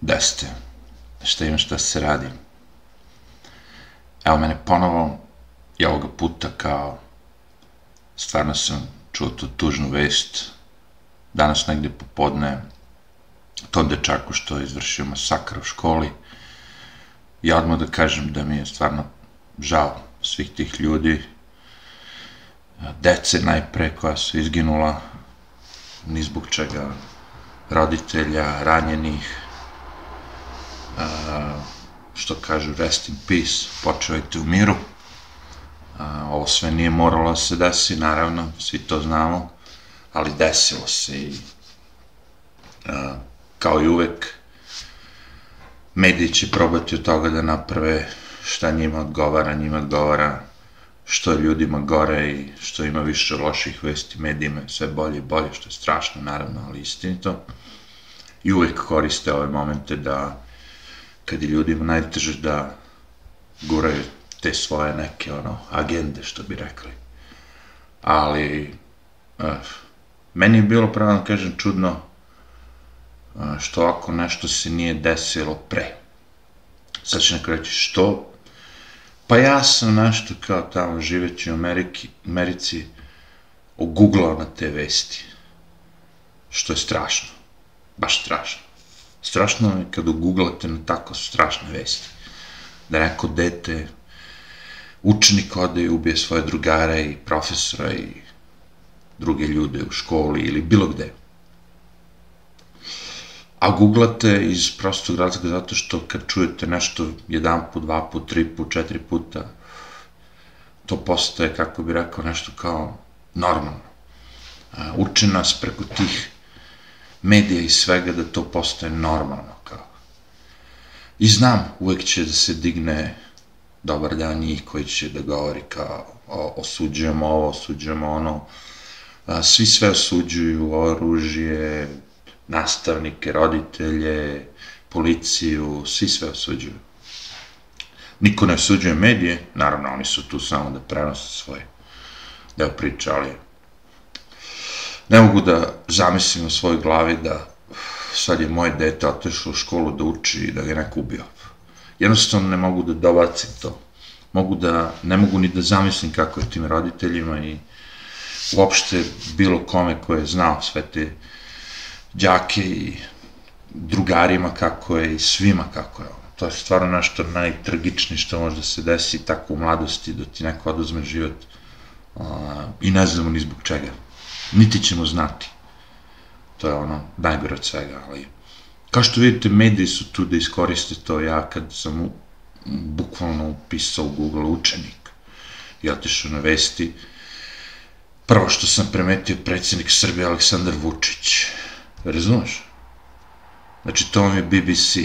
Da ste, šta ima šta se radi. Evo mene ponovo i ovoga puta kao stvarno sam čuo tu tužnu vest. Danas negde popodne tom dečaku što je izvršio masakr u školi. Ja odmah da kažem da mi je stvarno žao svih tih ljudi dece najpre koja su izginula ni zbog čega roditelja, ranjenih što kažu rest in peace, počevajte u miru. ovo sve nije moralo da se desi, naravno, svi to znamo, ali desilo se i kao i uvek mediji će probati od toga da naprave šta njima odgovara, njima odgovara što je ljudima gore i što ima više loših vesti medijima, sve bolje i bolje, što je strašno, naravno, ali istinito. I uvek koriste ove momente da kad je ljudima najteže da guraju te svoje neke ono agende što bi rekli. Ali uh, meni je bilo pravo da kažem čudno uh, što ako nešto se nije desilo pre. Sad će neko reći što? Pa ja sam nešto kao tamo živeći u Ameriki, Americi ogooglao na te vesti. Što je strašno. Baš strašno. Strašno je kad ugooglate na tako strašne vesti. Da neko dete, učenik ode i ubije svoje drugare i profesora i druge ljude u školi ili bilo gde. A googlate iz prostog razloga zato što kad čujete nešto jedan put, dva put, tri put, četiri puta, to postaje, kako bi rekao, nešto kao normalno. Uče nas preko tih medija i svega da to postaje normalno kao. I znam, uvek će da se digne dobar dan njih koji će da govori kao osuđujemo ovo, osuđujemo ono, svi sve osuđuju, oružje, nastavnike, roditelje, policiju, svi sve osuđuju. Niko ne osuđuje medije, naravno oni su tu samo da prenose svoje deo priča, ali ne mogu da zamislim u svojoj glavi da sad je moje dete otešlo u školu da uči i da ga neko ubio. Jednostavno ne mogu da dobacim to. Mogu da, ne mogu ni da zamislim kako je tim roditeljima i uopšte bilo kome ko je znao sve te đake i drugarima kako je i svima kako je. To je stvarno nešto najtragičnije što može da se desi tako u mladosti, da ti neko oduzme život uh, i ne znamo ni zbog čega niti ćemo znati. To je ono najgore od svega, ali kao što vidite, mediji su tu da iskoriste to. Ja kad sam u, bukvalno upisao u Google učenik i otišao na vesti, prvo što sam premetio predsednik Srbije Aleksandar Vučić. Razumeš? Znači, to vam je BBC,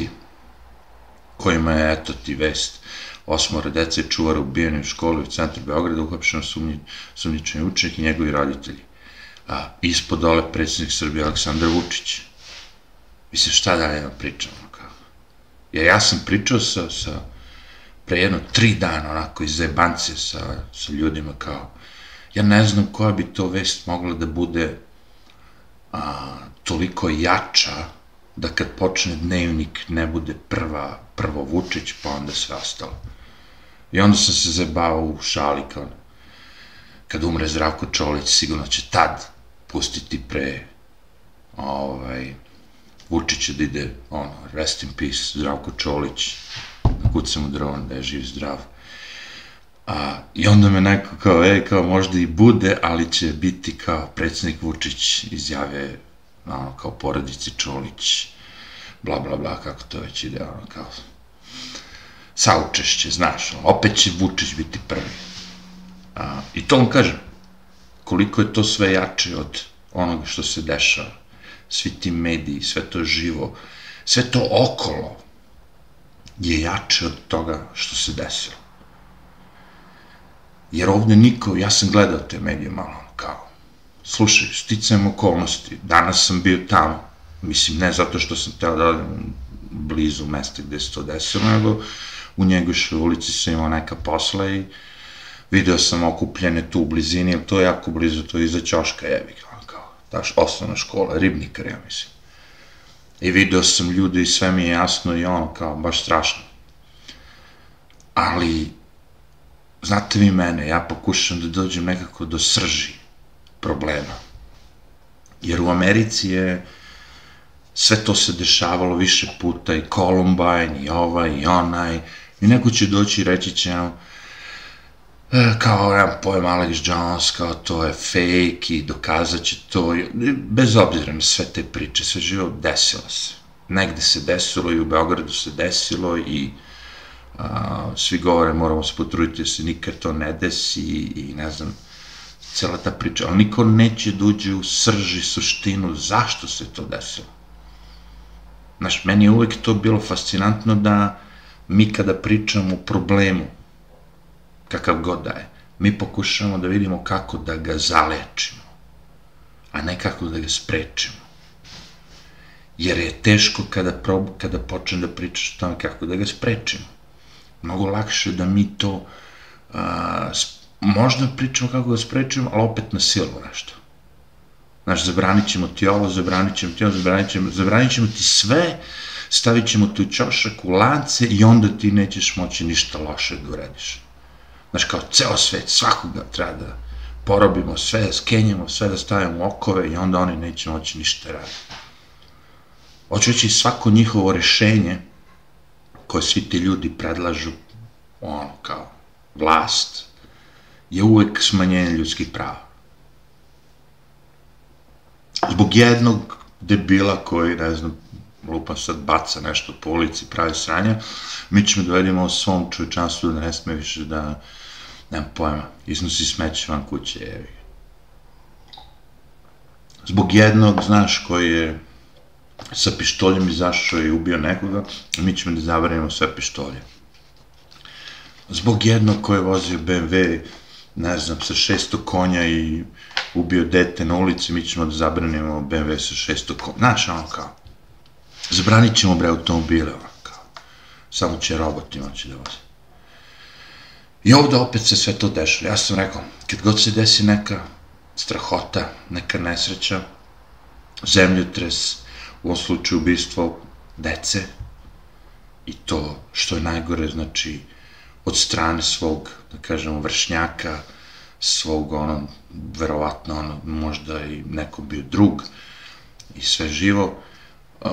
kojima je, eto ti vest, osmora dece čuvara ubijeni u školi u centru Beograda, uhapšeno sumnji, sumnjičani učenik i njegovi roditelji a, ispod dole predsjednik Srbije Aleksandar Vučić. Mislim, šta da pričam? Kao? Ja, ja sam pričao sa, sa pre jedno tri dana, onako, iz zebancije sa, sa ljudima, kao, ja ne znam koja bi to vest mogla da bude a, toliko jača, da kad počne dnevnik ne bude prva, prvo Vučić, pa onda sve ostalo. I onda sam se zebao u šali, kao, kad umre Zdravko Čolić, sigurno će tad pustiti pre ovaj, Vučića da ide, ono, rest in peace, Zdravko Čolić, da kucamo dron, da je živ zdrav. A, I onda me neko kao, ej, kao možda i bude, ali će biti kao predsednik Vučić izjave, ono, kao porodici Čolić, bla, bla, bla, kako to već ide, ono, kao, saučešće, znaš, opet će Vučić biti prvi. A, I to on kaže, koliko je to sve jače od onoga što se dešava. Svi ti mediji, sve to živo, sve to okolo je jače od toga što se desilo. Jer ovde niko, ja sam gledao te medije malo, kao, slušaj, sticajem okolnosti, danas sam bio tamo, mislim, ne zato što sam teo da blizu mesta gde se to desilo, nego u njegošoj ulici sam imao neka posla i video sam okupljene tu u blizini, jer to je jako blizu, to je iza Ćoška, jebi kao, taš osnovna škola, ribnikar, ja mislim. i video sam ljudi i sve mi je jasno i ono, kao, baš strašno. Ali, znate vi mene, ja pokušam da dođem nekako do srži problema. Jer u Americi je sve to se dešavalo više puta, i Columbine, i ovaj, i onaj, i neko će doći i reći će nam, kao, ja pojem Alex Jones, kao to je fake i dokazat će to, bez obzira na sve te priče, sve živo, desilo se. Negde se desilo i u Beogradu se desilo i a, svi govore moramo se potruditi da se nikad to ne desi i ne znam, cela ta priča, ali niko neće da u srži, suštinu, zašto se to desilo. Znaš, meni je uvek to bilo fascinantno da mi kada pričamo o problemu, kakav god da je, mi pokušamo da vidimo kako da ga zalečimo, a ne kako da ga sprečimo. Jer je teško kada, prob, kada počnem da pričaš o tome kako da ga sprečimo. Mnogo lakše da mi to a, možda pričamo kako ga sprečimo, ali opet na silu nešto. Znaš, zabranit ćemo ti ovo, zabranit ćemo ti ovo, zabranit ćemo, zabranit ćemo ti sve, stavit ćemo tu čošak u lance i onda ti nećeš moći ništa loše da uradiš. Znaš, kao ceo svet, svakoga treba da porobimo sve, da skenjamo sve, da stavimo okove i onda oni neće moći ništa raditi. Hoću reći, svako njihovo rešenje koje svi ti ljudi predlažu, ono, kao vlast, je uvek smanjenje ljudskih prava. Zbog jednog debila koji, ne znam, lupa sad baca nešto po ulici, pravi sranja, mi ćemo da vedimo o svom čovečanstvu da ne sme više da, nemam pojma, iznosi smeće van kuće, jevi. Zbog jednog, znaš, koji je sa pištoljem izašao i ubio nekoga, mi ćemo da zabranimo sve pištolje. Zbog jednog koji je vozio BMW ne znam, sa 600 konja i ubio dete na ulici, mi ćemo da zabranimo BMW sa 600 konja. Znaš, ono kao, zabranit ćemo bre automobile, ono kao, samo će roboti moći da voze. I ovde opet se sve to dešava. Ja sam rekao, kad god se desi neka strahota, neka nesreća, zemljotres, u ovom slučaju ubistvo dece, i to što je najgore, znači, od strane svog, da kažemo, vršnjaka, svog, ono, verovatno, ono, možda i neko bio drug i sve živo, uh,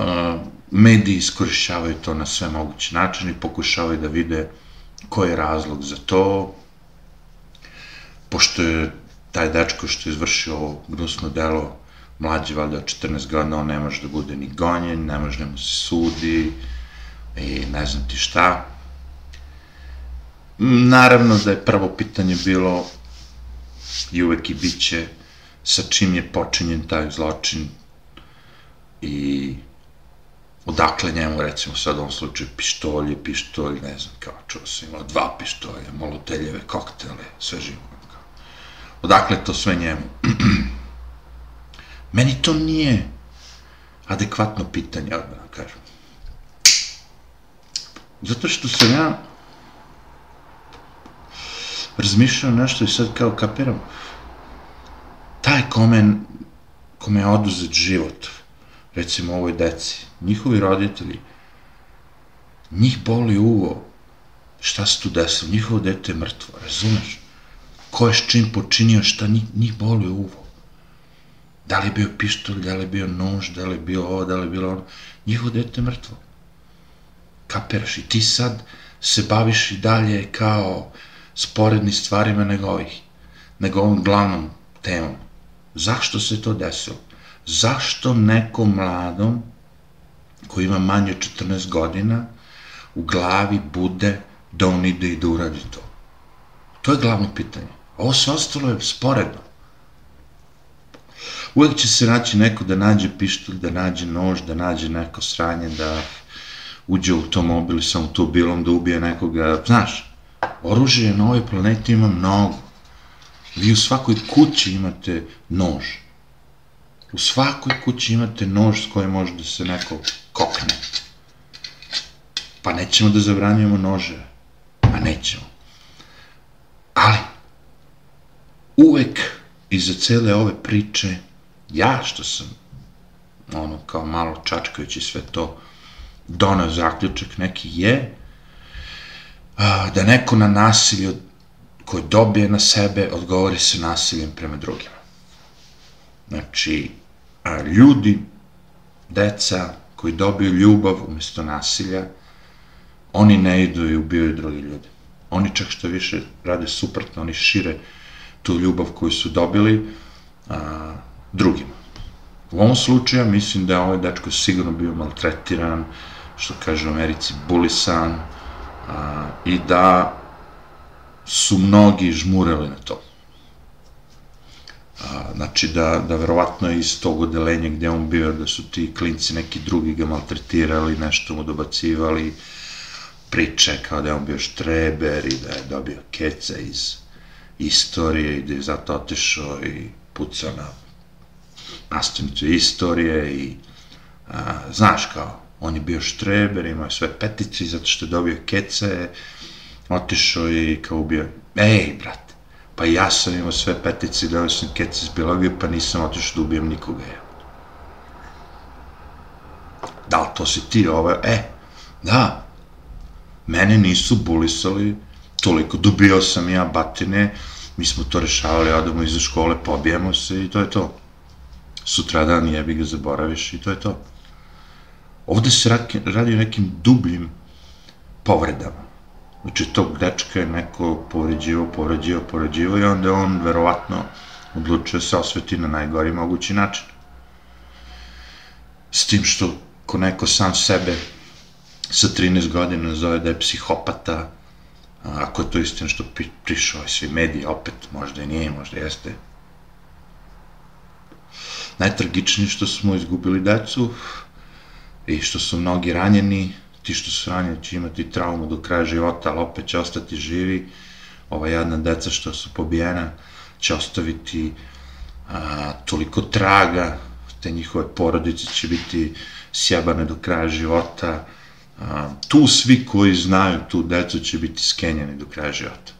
mediji iskorišćavaju to na sve moguće načine i pokušavaju da vide koji je razlog za to, pošto je taj dečko što je izvršio ovo gnusno delo, mlađi valjda od 14 godina, on ne može da bude ni gonjen, ne može da mu se sudi i ne znam ti šta, Naravno da je prvo pitanje bilo i uvek i bit će sa čim je počinjen taj zločin i odakle njemu, recimo sad u ovom slučaju pištolje, pištolj, ne znam, kao čuo sam imao dva pištolja, moloteljeve koktele, sve živo. Kao. Odakle to sve njemu? Meni to nije adekvatno pitanje, da kažem. Zato što sam ja razmišljao nešto i sad kao kapiram. Taj kome, kome je oduzet život, recimo ovoj deci, njihovi roditelji, njih boli uvo, šta se tu desilo, njihovo dete je mrtvo, razumeš? Ko je s čim počinio, šta njih, njih boli uvo. Da li je bio pištolj, da li je bio nož, da li je bio ovo, da li je bilo ono, njihovo dete je mrtvo. Kapiraš i ti sad se baviš i dalje kao sporedni stvarima nego ovih, nego ovom glavnom temom. Zašto se to desilo? Zašto nekom mladom, koji ima manje od 14 godina, u glavi bude da on ide i da uradi to? To je glavno pitanje. Ovo sve ostalo je sporedno. Uvijek će se naći neko da nađe pištolj, da nađe nož, da nađe neko sranje, da uđe u automobil sa automobilom, da ubije nekoga, znaš, Oružje na ovoj planeti ima mnogo. Vi u svakoj kući imate nož. U svakoj kući imate nož s kojim može da se neko kokne. Pa nećemo da zabranjujemo nože. Pa nećemo. Ali, uvek iza cele ove priče, ja što sam ono, kao malo čačkajući sve to, donao zaključak neki je da neko na nasilje koje dobije na sebe odgovori se nasiljem prema drugima. Znači, a, ljudi, deca koji dobiju ljubav umesto nasilja, oni ne idu i ubijaju drugi ljudi. Oni čak što više rade suprotno, oni šire tu ljubav koju su dobili a, drugima. U ovom slučaju mislim da je ovaj dečko sigurno bio maltretiran, što kaže u Americi, bulisan, a, i da su mnogi žmureli na to. A, znači da, da verovatno iz tog odelenja gde on bio, da su ti klinci neki drugi ga maltretirali, nešto mu dobacivali, priče kao da je on bio štreber i da je dobio keca iz istorije i da je zato otišao i pucao na nastavnicu istorije i a, znaš kao, on je bio štreber, imao je sve petici zato što je dobio kece, otišao i kao bio, ej, brate, pa ja sam imao sve petici, dobio sam kece iz biologije, pa nisam otišao da ubijem nikoga, je. Da li to si ti, ovo, e, da, mene nisu bulisali toliko, dobio sam ja batine, mi smo to rešavali, odemo iza škole, pobijemo se i to je to. Sutradan jebi ga zaboraviš i to je to. Ovde se radi o nekim dubljim povredama. Znači, tog dečka je neko povređivo, povređivo, povređivo i onda on verovatno odlučio da se osveti na najgori mogući način. S tim što ko neko sam sebe sa 13 godina zove da je psihopata, ako je to istina što prišao svi mediji, opet, možda i nije, možda jeste. Najtragičnije što smo izgubili decu i što su mnogi ranjeni, ti što su ranjeni će imati traumu do kraja života, ali opet će ostati živi. Ova jedna deca što su pobijena će ostaviti a, toliko traga, te njihove porodice će biti sjebane do kraja života, a, tu svi koji znaju tu decu će biti skenjeni do kraja života.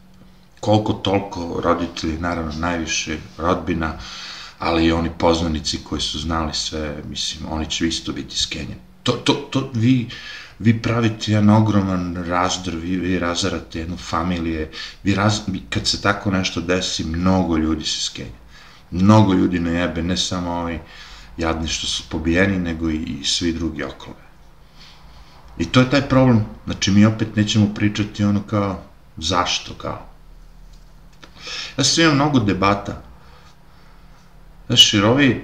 Koliko toliko roditelji, naravno najviše rodbina, ali i oni poznanici koji su znali sve, mislim, oni će isto biti skenjeni. To, to, to, vi, vi pravite jedan ogroman razdor, vi, vi razarate jednu familije, vi raz, kad se tako nešto desi, mnogo ljudi se skenja. Mnogo ljudi na jebe, ne samo ovi jadni što su pobijeni, nego i, i svi drugi okolo. I to je taj problem. Znači, mi opet nećemo pričati ono kao, zašto, kao. Ja sam imam mnogo debata. Znaš, jer ovi,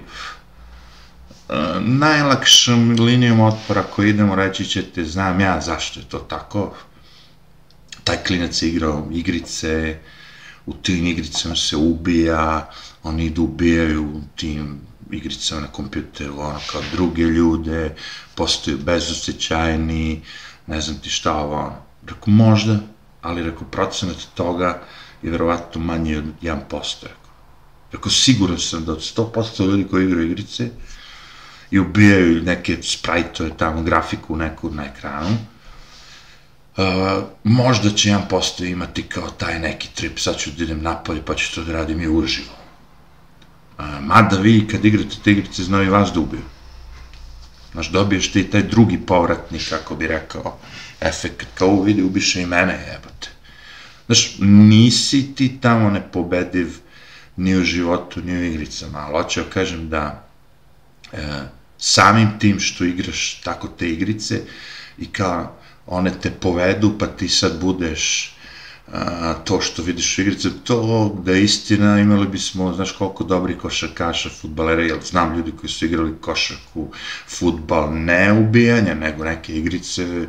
najlakšom linijom otpora koji idemo reći ćete, znam ja zašto je to tako. Taj klinac je igrao igrice, u tim igricama se ubija, oni idu ubijaju u tim igricama na kompjuteru, ono kao druge ljude, postaju bezosećajni, ne znam ti šta ovo, ono. Rekao, možda, ali rekao, procenat toga je verovatno manji od 1%. Rekao, rekao siguran sam da od 100% ljudi koji igraju igrice i ubijaju neke sprajtove tamo, grafiku neku na ekranu, Uh, možda će 1% imati kao taj neki trip, sad ću da idem napolje pa ću to da radim i uživo. Uh, mada vi kad igrate te igrice znaju i vas da ubiju. Znaš, dobiješ ti taj drugi povratnik, kako bi rekao, efekt, kao vidi, ubiše i mene, jebate. Znaš, nisi ti tamo nepobediv ni u životu, ni u igricama, ali hoću da kažem da e, samim tim što igraš tako te igrice i kao one te povedu, pa ti sad budeš a, to što vidiš u igrice, to da je istina, imali bismo, znaš koliko dobri košarkaša, futbalera, jel znam ljudi koji su igrali košarku, futbal, ne ubijanja, nego neke igrice,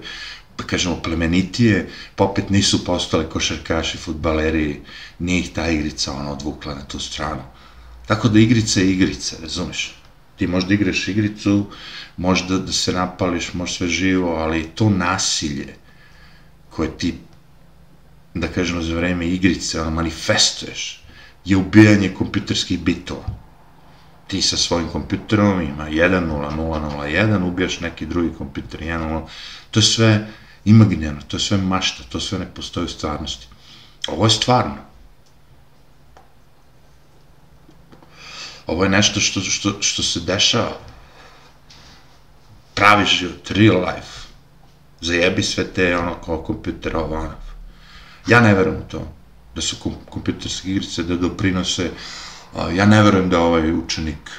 pa kažemo, plemenitije, pa opet nisu postale košarkaši, futbaleri, nije ih ta igrica ono odvukla na tu stranu. Tako da igrica je igrica, razumeš? Ti možda igraš igricu, možda da se napališ, možda sve živo, ali to nasilje koje ti da kažemo za vreme igrice, ono, manifestuješ, je ubijanje kompjuterskih bitova. Ti sa svojim kompjuterom ima 1.0.0.0.1, ubijaš neki drugi kompjuter 1.0, to je sve imaginarno, to je sve mašta, to sve ne postoji u stvarnosti. Ovo je stvarno. Ovo je nešto što, što, što se dešava. pravi život, real life. Zajebi sve te, ono, kao kompjuter, ovo, ono. Ja ne verujem u to, da su kom kompjuterske igrice da doprinose, a, ja ne verujem da ovaj učenik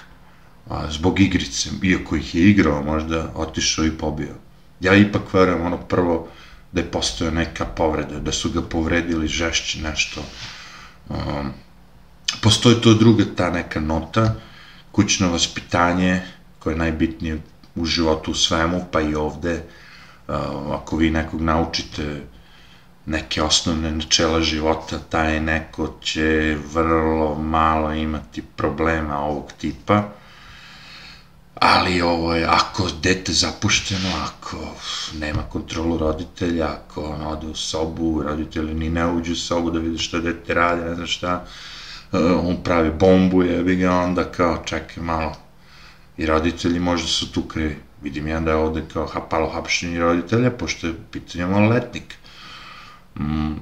a, zbog igrice, iako ih je igrao, možda otišao i pobio. Ja ipak verujem, ono, prvo, da je postojao neka povreda, da su ga povredili žešće nešto. Um, postoji to druga ta neka nota, kućno vaspitanje, koje je najbitnije u životu u svemu, pa i ovde, uh, ako vi nekog naučite neke osnovne načela života, taj neko će vrlo malo imati problema ovog tipa, ali ovo je, ako dete zapušteno, ako nema kontrolu roditelja, ako on ode u sobu, roditelji ni ne uđu u sobu da vide šta dete radi, ne znam šta, eh, on pravi bombu, jebi ga, onda kao, čekaj malo, i roditelji možda su tu krivi. Vidim ja da je ovde kao hapalo hapšenje roditelja, pošto je pitanje maloletnik. Mm,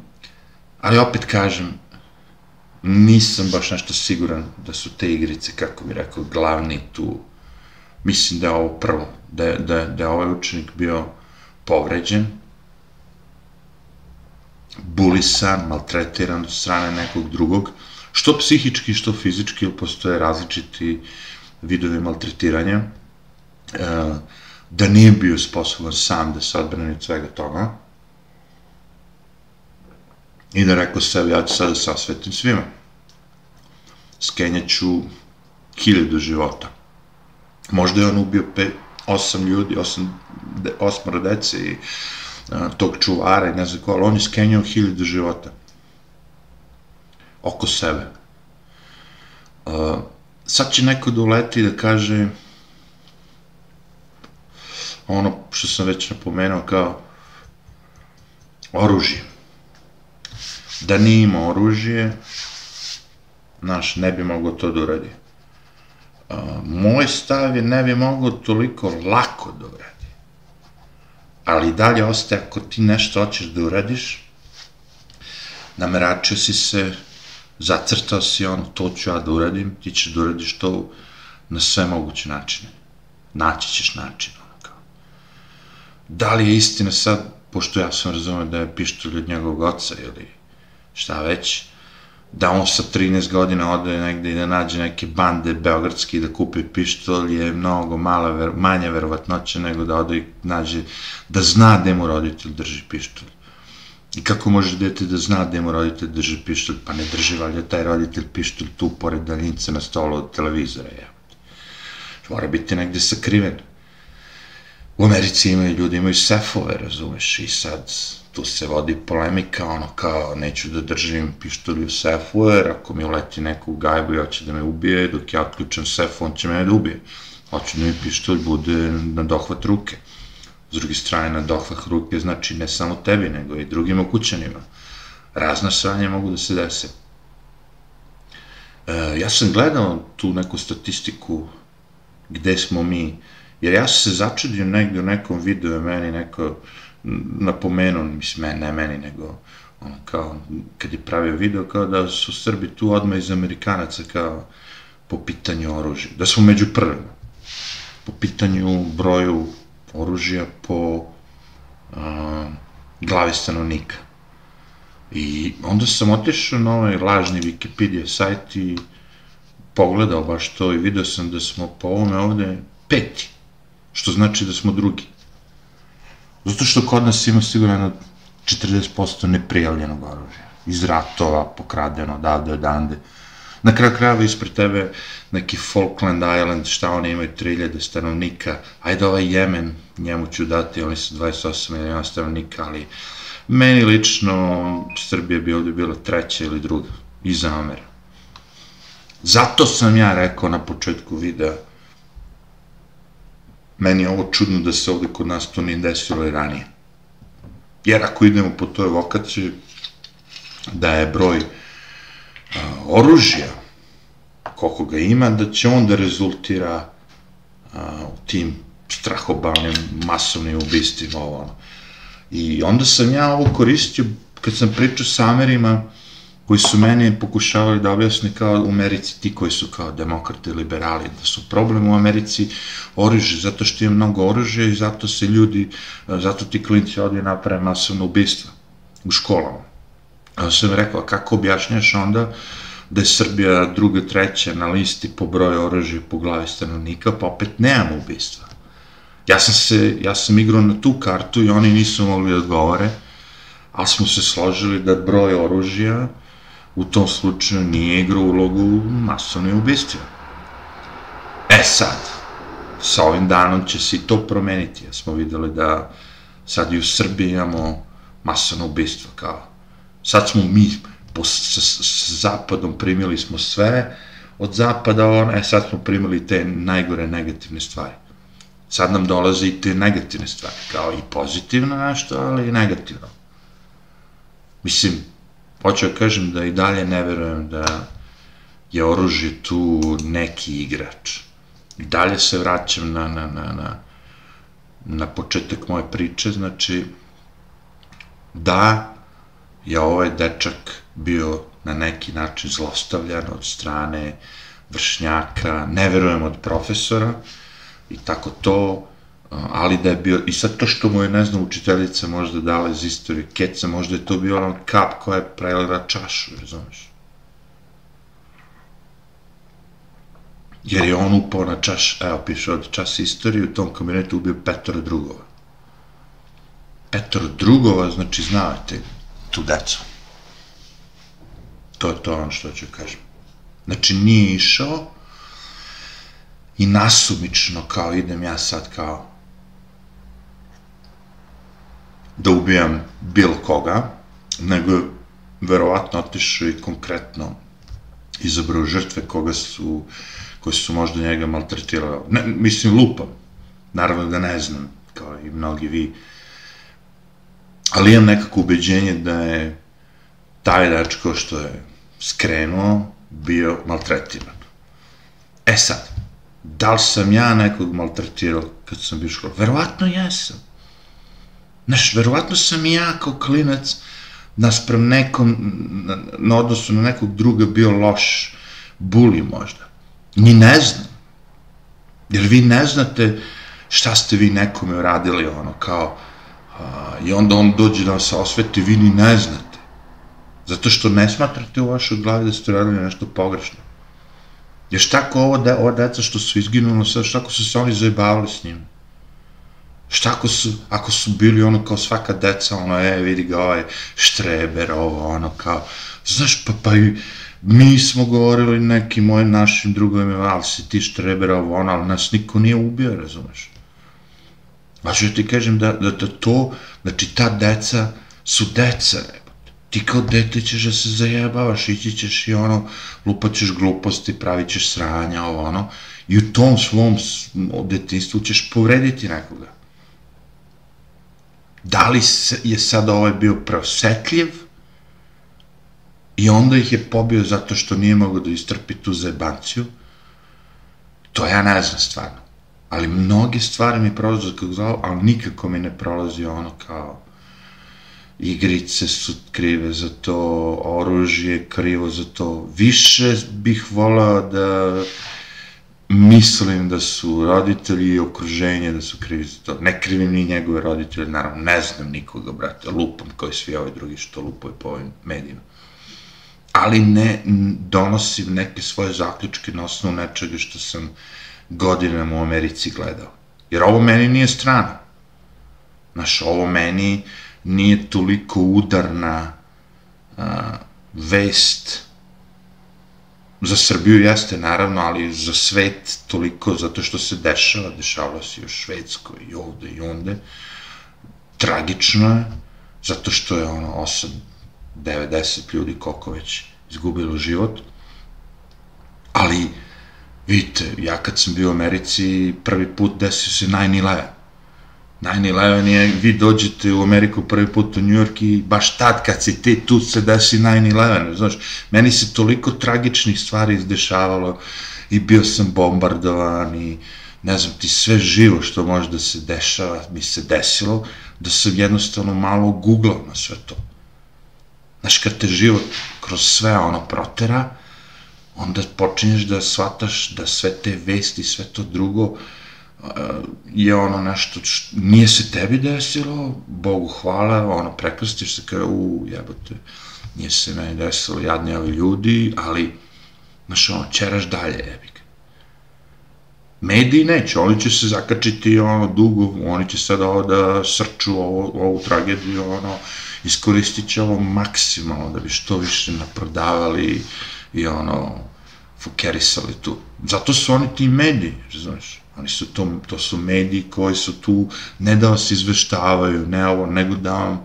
ali opet kažem, nisam baš nešto siguran da su te igrice, kako bi rekao, glavni tu mislim da je ovo prvo, da je, da, da je ovaj učenik bio povređen, bulisan, maltretiran od strane nekog drugog, što psihički, što fizički, ili postoje različiti vidovi maltretiranja, e, da nije bio sposoban sam da se odbrani od svega toga, i da rekao sebi, ja ću sada da sasvetim svima. Skenjaću hiljadu života. Možda je on ubio pet, osam ljudi, osam, de, osmara dece i a, tog čuvara i ne znam ko, ali on je skenjao hiljadu života. Oko sebe. A, sad će neko da uleti da kaže ono što sam već napomenuo kao oružje. Da nije imao oružje, naš, ne bi mogao to da uradi moj stav je ne bi mogao toliko lako da uradi. Ali dalje ostaje, ako ti nešto hoćeš da uradiš, nameračio si se, zacrtao si ono, to ću ja da uradim, ti ćeš da uradiš to na sve moguće načine. Naći ćeš način, ono kao. Da li je istina sad, pošto ja sam razumio da je pištolj od njegovog oca ili šta već, da on sa 13 godina ode negde i da nađe neke bande beogradski da kupi pištolj je mnogo mala, ver, manja verovatnoća nego da ode i nađe, da zna da mu roditelj drži pištolj. I kako može dete da zna da mu roditelj drži pištolj, pa ne drži valjda taj roditelj pištolj tu pored daljnice na stolu od televizora, je. Mora biti negde sakriven. U Americi imaju ljudi, imaju sefove, razumeš, i sad tu se vodi polemika, ono kao, neću da držim pištolj u sefu, jer ako mi uleti neko u gajbu i hoće da me ubije, dok ja otključam sef, on će mene da ubije. Hoću da mi pištolj bude na dohvat ruke. S druge strane, na dohvat ruke znači ne samo tebi, nego i drugim okućanima. Razna sranja mogu da se dese. E, ja sam gledao tu neku statistiku gde smo mi, jer ja sam se začudio negde u nekom videu, meni neko, napomenuo, mislim, ne meni, nego ono, kao, kad je pravio video, kao da su Srbi tu odmah iz Amerikanaca, kao, po pitanju oružja, da smo među prvima, po pitanju broju oružja po a, glavi stanovnika. I onda sam otišao na ovaj lažni Wikipedia sajt i pogledao baš to i video sam da smo po ovome ovde peti, što znači da smo drugi. Zato što kod nas ima sigurno 40% neprijavljenog oružja. Iz ratova, pokradeno, odavde, odande. Na kraju krajeva ispred tebe neki Falkland Island, šta oni imaju 3000 stanovnika, ajde ovaj Jemen, njemu ću dati, oni su 28 miliona stanovnika, ali meni lično Srbija bi ovde bila treća ili druga, iza Amera. Zato sam ja rekao na početku videa, meni je ovo čudno da se ovde kod nas to nije desilo i ranije. Jer ako idemo po toj evokaciji, da je broj a, oružja, koliko ga ima, da će on da rezultira u tim strahobavnim masovnim ubistvima ovo. I onda sam ja ovo koristio, kad sam pričao sa Amerima, koji su meni pokušavali da objasne kao u Americi ti koji su kao demokrate, liberali, da su problem u Americi oružje, zato što je mnogo oružja i zato se ljudi, zato ti klinci ovdje naprave masovno ubistva u školama. A sam rekao, kako objašnjaš onda da je Srbija druga, treća na listi po broju oružja po glavi stanovnika, pa opet nemamo ubistva. Ja sam se, ja sam igrao na tu kartu i oni nisu mogli da odgovore, ali smo se složili da broj oružja u tom slučaju nije igrao ulogu masovne ubistva. E sad, sa ovim danom će se i to promeniti, ja smo videli da sad i u Srbiji imamo masovno ubistvo, kao sad smo mi po, sa, sa zapadom primili smo sve od zapada, on, e sad smo primili te najgore negativne stvari. Sad nam dolaze i te negativne stvari, kao i pozitivno nešto, ali i negativno. Mislim, hoću da kažem da i dalje ne verujem da je oružje tu neki igrač. I dalje se vraćam na, na, na, na, na početak moje priče, znači, da je ovaj dečak bio na neki način zlostavljan od strane vršnjaka, ne verujem od profesora i tako to, ali da je bio, i sad to što mu je, ne znam, učiteljica možda dala iz istorije keca, možda je to bio on kap koja je prelila čašu, razumeš? Jer je on upao na čaš, evo piše od čas istorije, u tom kabinetu ubio Petra drugova. Petar drugova, znači znate, tu decu. To je to ono što ću kažem. Znači nije išao i nasumično kao idem ja sad kao da ubijam bilo koga, nego je verovatno otišao i konkretno izabrao žrtve koga su, koji su možda njega maltretirali. Ne, mislim, lupam. Naravno da ne znam, kao i mnogi vi. Ali imam nekako ubeđenje da je taj dečko što je skrenuo bio maltretiran. E sad, da li sam ja nekog maltretirao kad sam bio škola? Verovatno jesam. Znaš, verovatno sam i ja kao klinac nasprem nekom, na, na odnosu na nekog druga bio loš, buli možda. Ni ne znam. Jer vi ne znate šta ste vi nekome uradili, ono, kao, a, i onda on dođe da vas osveti, vi ni ne znate. Zato što ne smatrate u vašoj glavi da ste radili nešto pogrešno. Jer šta ko ovo, de, ovo deca što su izginuli, šta ko su se oni zajebavali s njim? Šta ako su, ako su bili ono kao svaka deca, ono, e, vidi ga ovaj štreber, ovo, ono, kao, znaš, pa, pa i mi smo govorili nekim mojim našim drugovima, ali si ti štreber, ovo, ono, ali nas niko nije ubio, razumeš? A ću ti kažem da, da, da to, znači ta deca su deca, ti kao dete ćeš da se zajebavaš, ići ćeš i ono, lupat ćeš gluposti, pravit ćeš sranja, ovo, ono, i u tom svom detinstvu ćeš povrediti nekoga. Da li je sad ovaj bio preosetljiv i onda ih je pobio zato što nije mogao da istrpi tu zebanciju, to ja ne znam stvarno. Ali mnoge stvari mi prolaze kako glavu, ali nikako mi ne prolazi ono kao igrice su krive za to, oružje krivo za to. Više bih volao da mislim da su roditelji i okruženje da su krivi za to. Ne krivim ni njegove roditelje, naravno, ne znam nikoga, brate, lupam kao i svi ovi drugi što lupaju po ovim medijima. Ali ne donosim neke svoje zaključke na osnovu nečega što sam godinama u Americi gledao. Jer ovo meni nije strano. Znaš, ovo meni nije toliko udarna uh, vest za Srbiju jeste naravno, ali za svet toliko, zato što se dešava, dešavalo se i u Švedskoj i ovde i onde, tragično je, zato što je ono 8, 90 ljudi koliko već izgubilo život, ali vidite, ja kad sam bio u Americi, prvi put desio se 9-11, 9-11 je, vi dođete u Ameriku prvi put u New York i baš tad kad si ti tu se desi 9-11, znaš, meni se toliko tragičnih stvari izdešavalo i bio sam bombardovan i ne znam ti sve živo što može da se dešava mi se desilo da sam jednostavno malo googlao na sve to. Znaš, kad te život kroz sve ono protera, onda počinješ da shvataš da sve te vesti, sve to drugo uh, je ono nešto, što nije se tebi desilo, Bogu hvala, ono, prekrstiš se kao, u, jebote, nije se meni desilo, jadni ovi ljudi, ali, znaš, ono, čeraš dalje, jebik. Mediji neće, oni će se zakačiti ono dugo, oni će sad ovo da srču ovo, ovu tragediju, ono, iskoristit će ovo maksimalno da bi što više naprodavali i ono, fukerisali tu. Zato su oni ti mediji, znaš, oni su to, to su mediji koji su tu ne da vas izveštavaju, ne ovo, nego da vam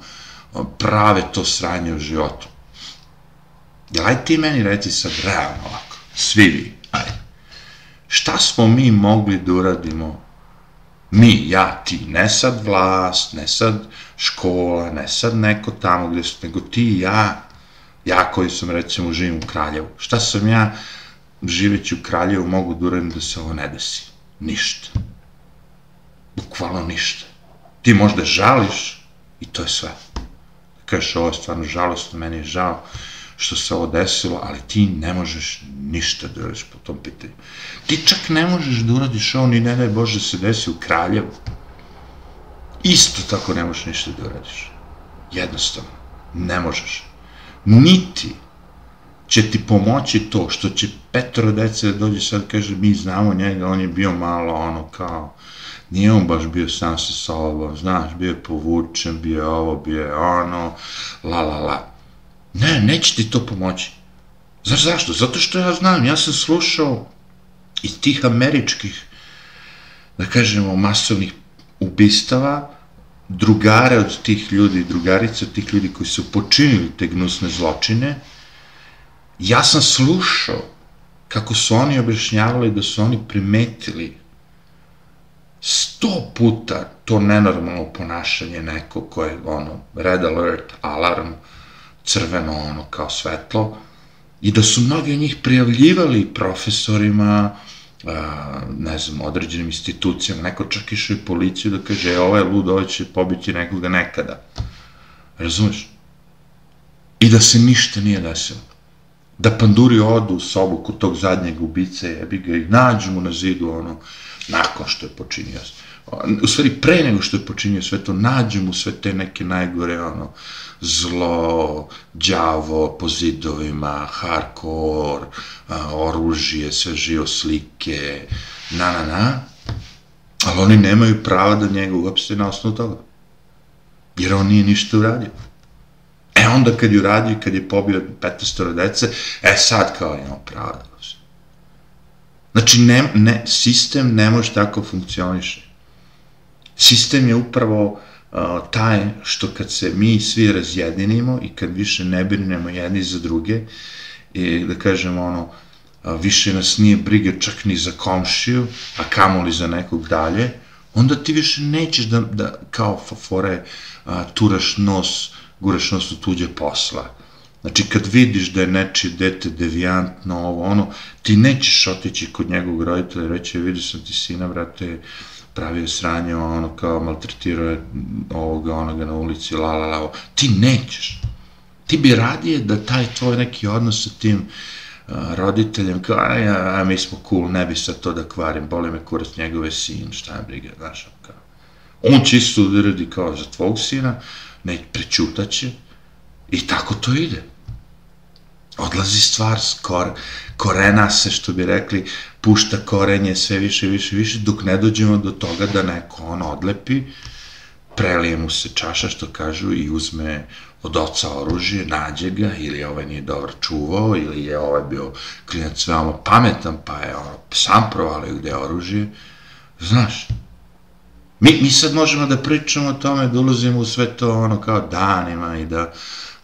prave to sranje u životu. Jel, aj ti meni reci sad realno ovako, svi vi, ajde. Šta smo mi mogli da uradimo mi, ja, ti, ne sad vlast, ne sad škola, ne sad neko tamo gde su, nego ti i ja, ja koji sam recimo živim u Kraljevu. Šta sam ja živeći u Kraljevu mogu da uradim da se ovo ne desi? Ništa. Bukvalno ništa. Ti možda žališ i to je sve. Kažeš, ovo je stvarno žalostno, meni je žao što se ovo desilo, ali ti ne možeš ništa da uradiš po tom pitanju. Ti čak ne možeš da uradiš ovo, ni ne daj Bože se desi u Kraljevu. Isto tako ne možeš ništa da uradiš. Jednostavno. Ne možeš. Niti će ti pomoći to što će petro dece da dođe sad kaže mi znamo njega, on je bio malo ono kao nije on baš bio sam sa sobom, znaš, bio je povučen, bio je ovo, bio je ono, la la la. Ne, neće ti to pomoći. Znaš zašto? Zato što ja znam, ja sam slušao iz tih američkih, da kažemo, masovnih ubistava, drugare od tih ljudi, drugarice od tih ljudi koji su počinili te gnusne zločine, ja sam slušao kako su oni objašnjavali da su oni primetili sto puta to nenormalno ponašanje neko koje, ono, red alert, alarm, crveno, ono, kao svetlo, i da su mnogi od njih prijavljivali profesorima, a, ne znam, određenim institucijama, neko čak išao i policiju da kaže, e, ovo je lud, ovo će pobiti nekoga nekada. Razumeš? I da se ništa nije desilo da panduri odu u sobu kod tog zadnjeg ubice, jebi ga, i nađu mu na zidu, ono, nakon što je počinio, u stvari pre nego što je počinio sve to, nađu mu sve te neke najgore, ono, zlo, đavo po zidovima, hardcore, oružje, sve živo slike, na, na, na, ali oni nemaju prava da njega uopšte na osnovu toga. Jer on nije ništa uradio. E onda kad ju radi, kad je pobio 15 dece, e sad kao imamo pravo da Znači, ne, ne, sistem ne može tako funkcioniše. Sistem je upravo uh, taj što kad se mi svi razjedinimo i kad više ne brinemo jedni za druge, i da kažemo ono, uh, više nas nije briga čak ni za komšiju, a kamoli za nekog dalje, onda ti više nećeš da, da kao fafore uh, turaš nos guraš nos u tuđe posla. Znači, kad vidiš da je nečije dete devijantno, ovo, ono, ti nećeš otići kod njegovog roditelja i reći, vidio sam ti sina, brate, pravio sranje, ono, kao maltretirao je ovoga, onoga na ulici, la, la, la, ti nećeš. Ti bi radije da taj tvoj neki odnos sa tim a, roditeljem, kao, aj, aj, aj, mi smo cool, ne bi sad to da kvarim, boli me kurac njegove sin, šta je briga, znaš, kao. On će isto uradi kao za tvog sina, ne prećutaće i tako to ide. Odlazi stvar, skor, korena se, što bi rekli, pušta korenje sve više, više, više, dok ne dođemo do toga da neko on odlepi, prelije mu se čaša, što kažu, i uzme od oca oružje, nađe ga, ili ovaj nije dobro čuvao, ili je ovaj bio klinac veoma pametan, pa je ono, sam provalio gde je oružje. Znaš, Mi, mi sad možemo da pričamo o tome, da ulazimo u sve to ono kao danima i da,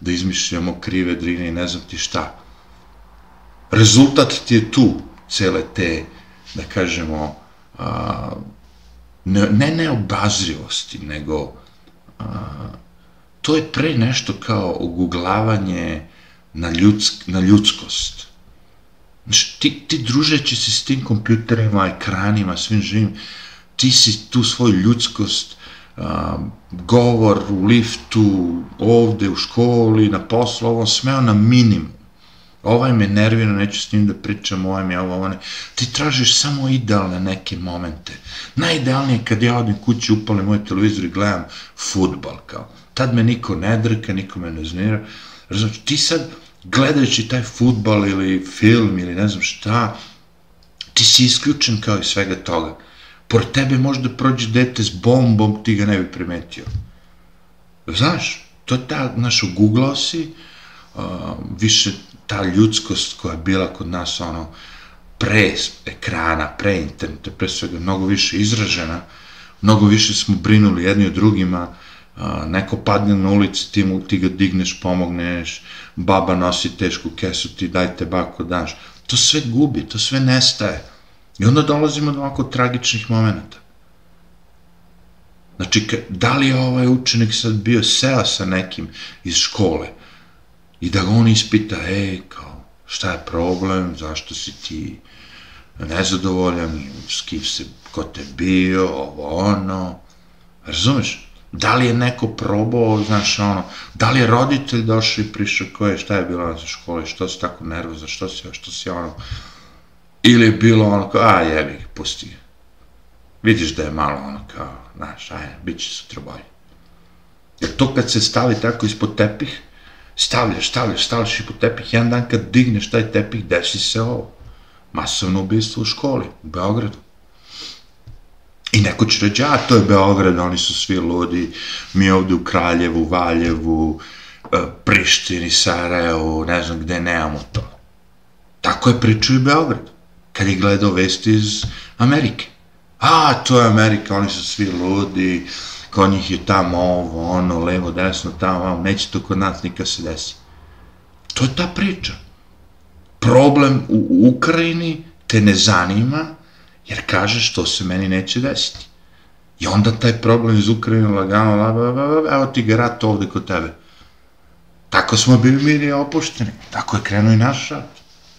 da izmišljamo krive drine i ne znam ti šta. Rezultat ti je tu, cele te, da kažemo, a, ne, ne neobazrivosti, nego a, to je pre nešto kao oguglavanje na, ljudsk, na ljudskost. Znači, ti, ti družeći se s tim kompjuterima, ekranima, svim živim, ti si tu svoju ljudskost a, govor u liftu, ovde u školi, na poslu, ovo smeo na minimum. Ovaj me nervira, neću s njim da pričam, ovaj mi je ovo, ne. Ti tražiš samo idealne neke momente. Najidealnije kad ja odim kući, upalim moj televizor i gledam futbal, kao. Tad me niko ne drka, niko me ne znira. Razumiješ, ti sad, gledajući taj futbal ili film ili ne znam šta, ti si isključen kao i svega toga. Pored tebe može da prođe dete s bombom, ti ga ne bi primetio. Znaš, to je ta, znaš, uguglao si, više ta ljudskost koja je bila kod nas, ono, pre ekrana, pre interneta, pre svega, mnogo više izražena, mnogo više smo brinuli jedni o drugima, neko padne na ulici, ti, mu, ti ga digneš, pomogneš, baba nosi tešku kesu, ti dajte bako daš. To sve gubi, to sve nestaje. I onda dolazimo do ovako tragičnih momenta. Znači, da li je ovaj učenik sad bio seo sa nekim iz škole i da ga on ispita, ej, kao, šta je problem, zašto si ti nezadovoljan, s kim se, ko te bio, ovo, ono, razumeš? Da li je neko probao, znaš, ono, da li je roditelj došao i prišao ko je, šta je bilo na škole, što si tako nervozan, što si, što si ono, ili je bilo ono kao, a jebi, pusti Vidiš da je malo ono kao, znaš, ajde, bit će sutra bolje. Jer to kad se stavi tako ispod tepih, stavljaš, stavljaš, stavljaš ispod tepih, jedan dan kad digneš taj tepih, desi se ovo. Masovno ubistvo u školi, u Beogradu. I neko će reći, a to je Beograd, oni su svi ludi, mi ovde u Kraljevu, Valjevu, e, Prištini, Sarajevu, ne znam gde nemamo to. Tako je pričao i Beograd, kad je gledao vesti iz Amerike. A, to je Amerika, oni su svi ludi, kod njih je tamo ovo, ono, levo, desno, tamo, ovo, neće to kod nas nikad se desi. To je ta priča. Problem u Ukrajini te ne zanima, jer kažeš to se meni neće desiti. I onda taj problem iz Ukrajine lagano, la, la, la, la, evo ti ga rat ovde kod tebe. Tako smo bili mirni opušteni. Tako je krenuo i naš rat.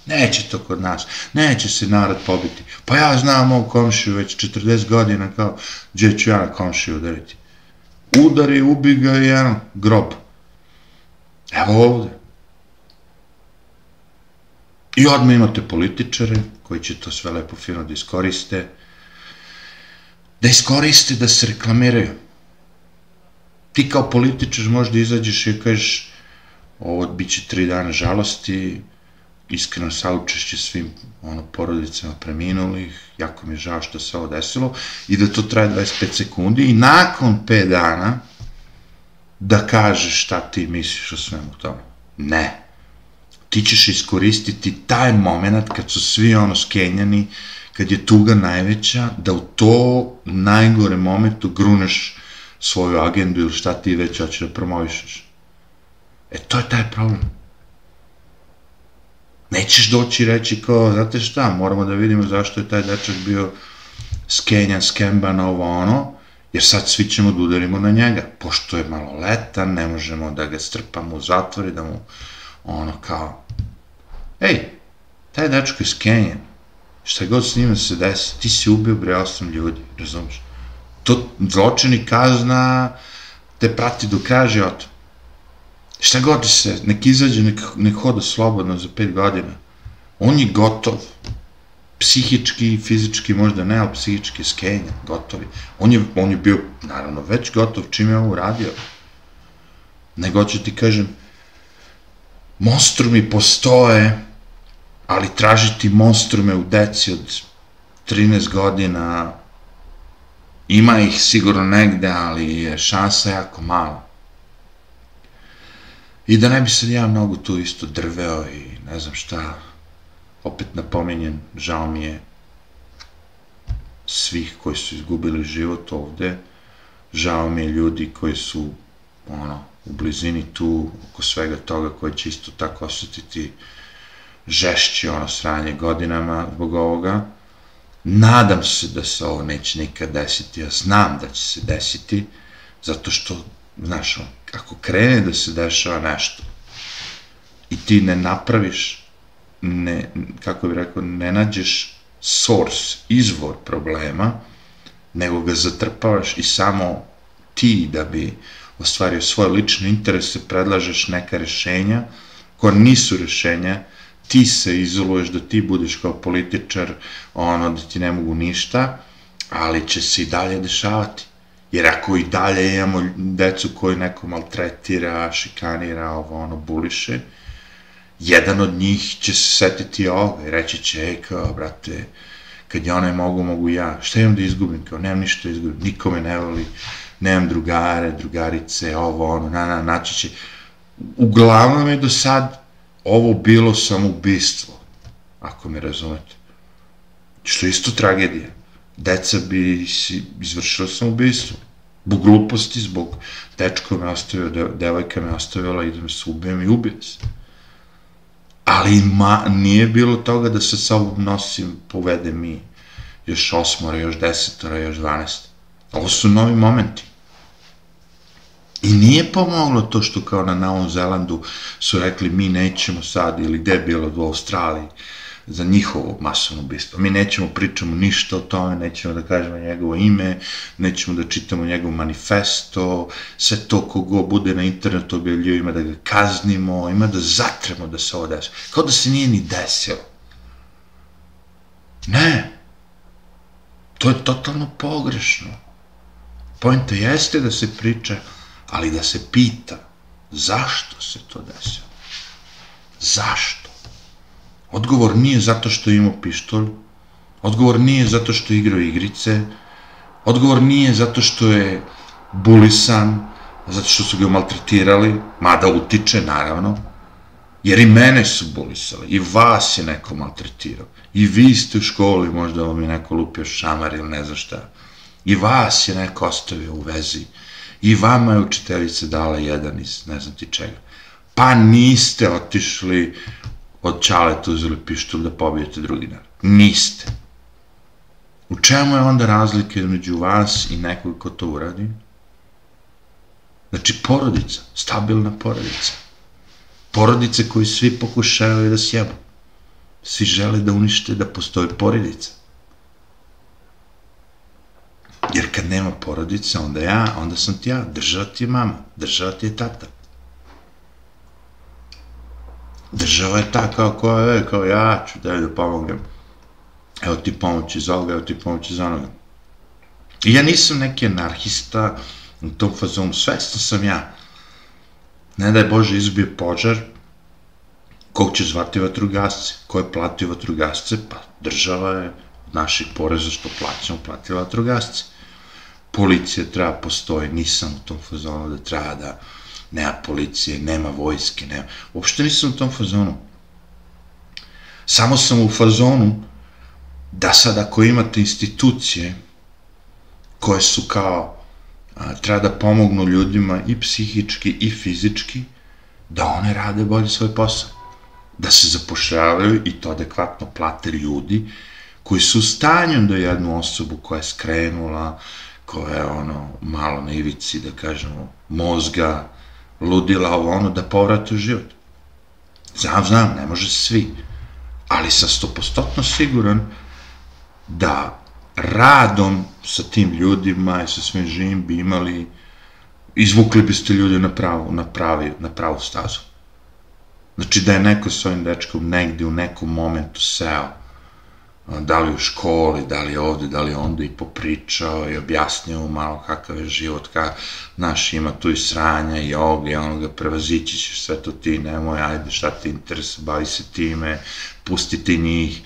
Neće to kod nas. Neće se narod pobiti. Pa ja znam mog komšiju već 40 godina kao gdje ću ja na komšiju udariti. Udari, ubi ga i jedan grob. Evo ovde. I odmah imate političare koji će to sve lepo fino da iskoriste, da iskoriste, da se reklamiraju. Ti kao političar možda izađeš i kažeš ovo bit će tri dana žalosti, iskreno saučešće svim ono, porodicama preminulih, jako mi je žao što se ovo desilo, i da to traje 25 sekundi i nakon 5 dana da kažeš šta ti misliš o svemu tome. Ne ti ćeš iskoristiti taj moment kad su svi ono skenjani, kad je tuga najveća, da u to najgore momentu gruneš svoju agendu ili šta ti već hoćeš da promovišeš. E, to je taj problem. Nećeš doći reći kao, znate šta, moramo da vidimo zašto je taj dečak bio skenjan, skemban, ovo ono, jer sad svi ćemo da udarimo na njega. Pošto je malo letan, ne možemo da ga strpamo u zatvor i da mu ono kao, ej, taj dečko je skenjen, šta god s njima se desi, ti si ubio bre osam ljudi, razumiješ? To zločin i kazna te prati do kraja života. Šta god se, nek izađe, nek, nek hoda slobodno za pet godina. On je gotov. Psihički, fizički možda ne, ali psihički skenja, gotovi. On je, on je bio, naravno, već gotov čim je ovo uradio. Nego ću ti kažem, monstrumi postoje, ali tražiti monstrume u deci od 13 godina, ima ih sigurno negde, ali je šansa jako mala. I da ne bi sad ja mnogo tu isto drveo i ne znam šta, opet napominjem, žao mi je svih koji su izgubili život ovde, žao mi je ljudi koji su, ono, u blizini tu, oko svega toga, koji će isto tako osetiti žešće ono sranje godinama zbog ovoga. Nadam se da se ovo neće nikad desiti, ja znam da će se desiti, zato što, znaš, ako krene da se dešava nešto i ti ne napraviš, ne, kako bih rekao, ne nađeš source, izvor problema, nego ga zatrpavaš i samo ti da bi ostvario svoje lične interese, predlažeš neka rešenja koja nisu rešenja, ti se izoluješ da ti budeš kao političar, ono, da ti ne mogu ništa, ali će se i dalje dešavati. Jer ako i dalje imamo decu koju neko maltretira, šikanira, ovo ono, buliše, jedan od njih će se setiti i reći će, ej, kao, brate, kad je onaj mogu, mogu ja. Šta imam da izgubim? Kao, nemam ništa da izgubim, niko me ne voli, nemam drugare, drugarice, ovo, ono, na, na, naći će. Uglavnom je do sad ovo bilo samoubistvo, ako me razumete. Što je isto tragedija. Deca bi izvršila samoubistvo. Zbog gluposti, zbog dečko me ostavio, devojka me ostavila, idem se ubijem i ubijem se ali ma, nije bilo toga da se sobom nosim, povede mi još osmora, još desetora, još dvanest. Ovo su novi momenti. I nije pomoglo to što kao na Novom Zelandu su rekli mi nećemo sad, ili gde je bilo u Australiji, za njihovo masovno ubistvo. Mi nećemo pričamo ništa o tome, nećemo da kažemo njegovo ime, nećemo da čitamo njegov manifesto, sve to kogo bude na internetu objavljio ima da ga kaznimo, ima da zatremo da se ovo desi. Kao da se nije ni desilo. Ne. To je totalno pogrešno. Pojenta jeste da se priča, ali da se pita zašto se to desilo. Zašto? Odgovor nije zato što je imao pištolj, odgovor nije zato što je igrao igrice, odgovor nije zato što je bulisan, zato što su ga maltretirali, mada utiče, naravno, jer i mene su bulisali, i vas je neko maltretirao, i vi ste u školi, možda vam je neko lupio šamar ili ne znam šta, i vas je neko ostavio u vezi, i vama je učiteljica dala jedan iz ne znam ti čega. Pa niste otišli od čaleta uzeli pištolj da pobijete drugi narod. Niste. U čemu je onda razlika između vas i nekog ko to uradi? Znači, porodica, stabilna porodica. Porodice koji svi pokušavaju da sjebu. Svi žele da unište da postoji porodica. Jer kad nema porodice, onda ja, onda sam ti ja, država ti je mama, država ti je tata. Država je ta kao koja je, kao ja ću da da pomognem. Evo ti pomoći za ovoga, evo ti pomoći za onoga. I ja nisam neki anarhista u tom fazonu, svestan sam ja. Ne daj Bože izbije požar, kog će zvati vatrogasce, ko je platio vatrogasce, pa država je od naših poreza što plaćamo platila vatrogasce. Policija treba postoji, nisam u tom fazonu da treba da nema policije, nema vojske, nema... Uopšte nisam u tom fazonu. Samo sam u fazonu da sad ako imate institucije koje su kao a, treba da pomognu ljudima i psihički i fizički, da one rade bolje svoj posao. Da se zapošljavaju i to adekvatno plate ljudi koji su u stanju da jednu osobu koja je skrenula, koja je ono malo na ivici, da kažemo, mozga, ludila ovo ono, da povrate u život. Znam, znam, ne može svi, ali sam stopostotno siguran da radom sa tim ljudima i sa svim živim bi imali, izvukli biste ljude na pravu, na, pravi, na pravu stazu. Znači da je neko s ovim dečkom negde u nekom momentu seo da li u školi, da li ovde, da li onda i popričao i objasnio malo kakav je život, ka, znaš, ima tu i sranja i ovoga i onoga, prevazići ćeš sve to ti, nemoj, ajde, šta ti interes, bavi se time, pusti ti njih,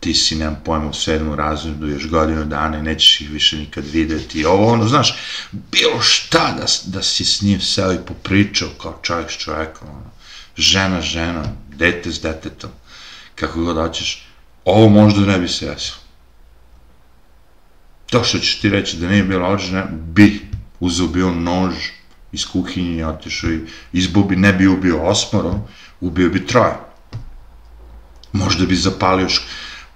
ti si, nemam pojma, u sedmu razredu još godinu dana i nećeš ih više nikad videti, ovo, ono, znaš, bilo šta da, da si s njim seo i popričao kao čovjek s čovjekom, ono, žena, žena, dete s detetom, kako god hoćeš, ovo možda ne bi se desilo. To što ćeš ti reći da nije bila ođena, bi uzeo bio nož iz kuhinje i otišao i izbao bi, ne bi ubio osmoro, ubio bi troje. Možda bi zapalio,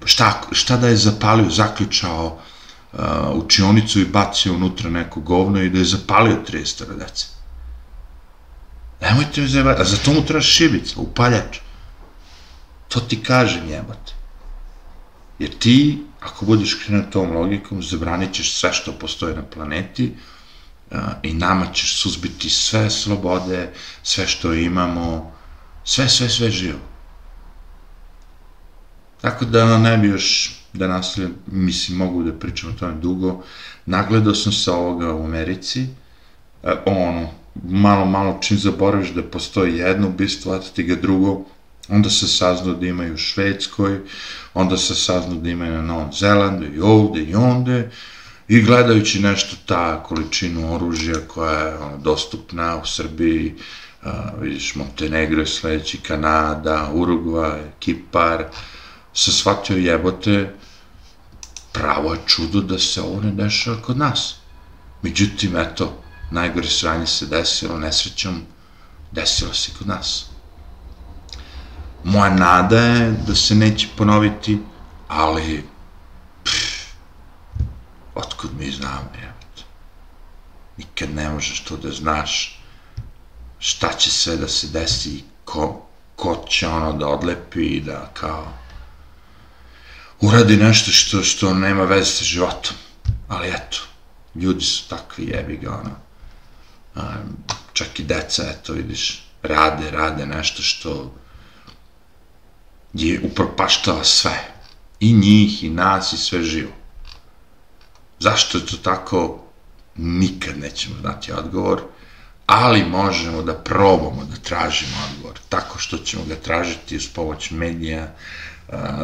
šta, šta da je zapalio, zaključao uh, učionicu i bacio unutra neko govno i da je zapalio 30 dece. Nemojte mi zajebati, a za to mu treba šibica, upaljač. To ti kaže njebate. Jer ti, ako budeš krenuo tom logikom, zabranit ćeš sve što postoji na planeti, i nama ćeš suzbiti sve slobode, sve što imamo, sve, sve, sve živo. Tako da ne bi još da nastavljam, mislim, mogu da pričam o tome dugo, nagledao sam se ovoga u Americi, e, ono, malo, malo čim zaboraviš da postoji jedno ubistvo, a ti ga drugo, onda se saznao da imaju u Švedskoj, onda se saznao da imaju na Novom Zelandu i ovde i onde, i gledajući nešto ta količinu oružja koja je ono, dostupna u Srbiji, a, vidiš Montenegro sledeći, Kanada, Urugvaj, Kipar, se shvatio jebote, pravo je čudo da se ovo ne dešava kod nas. Međutim, eto, najgore sranje se desilo, nesrećom, desilo se kod nas. Moja nada je da se neće ponoviti, ali pff, otkud mi znamo, jebate. Nikad ne možeš to da znaš šta će sve da se desi, ko, ko će ono da odlepi i da kao uradi nešto što, što nema veze sa životom. Ali eto, ljudi su takvi, jebi ga, ono. Um, čak i deca, eto, vidiš, rade, rade nešto što je upropaštava sve. I njih, i nas, i sve živo. Zašto je to tako? Nikad nećemo znati odgovor, ali možemo da probamo da tražimo odgovor, tako što ćemo ga tražiti uz pomoć medija,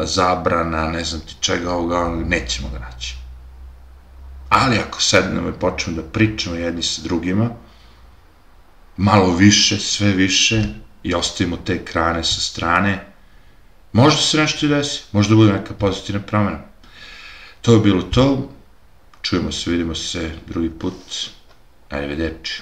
zabrana, ne znam ti čega ovoga, nećemo ga naći. Ali ako sednemo i počnemo da pričamo jedni sa drugima, malo više, sve više, i ostavimo te ekrane sa strane, možda se nešto i desi, možda bude neka pozitivna promena. To je bilo to, čujemo se, vidimo se drugi put, arrivederci.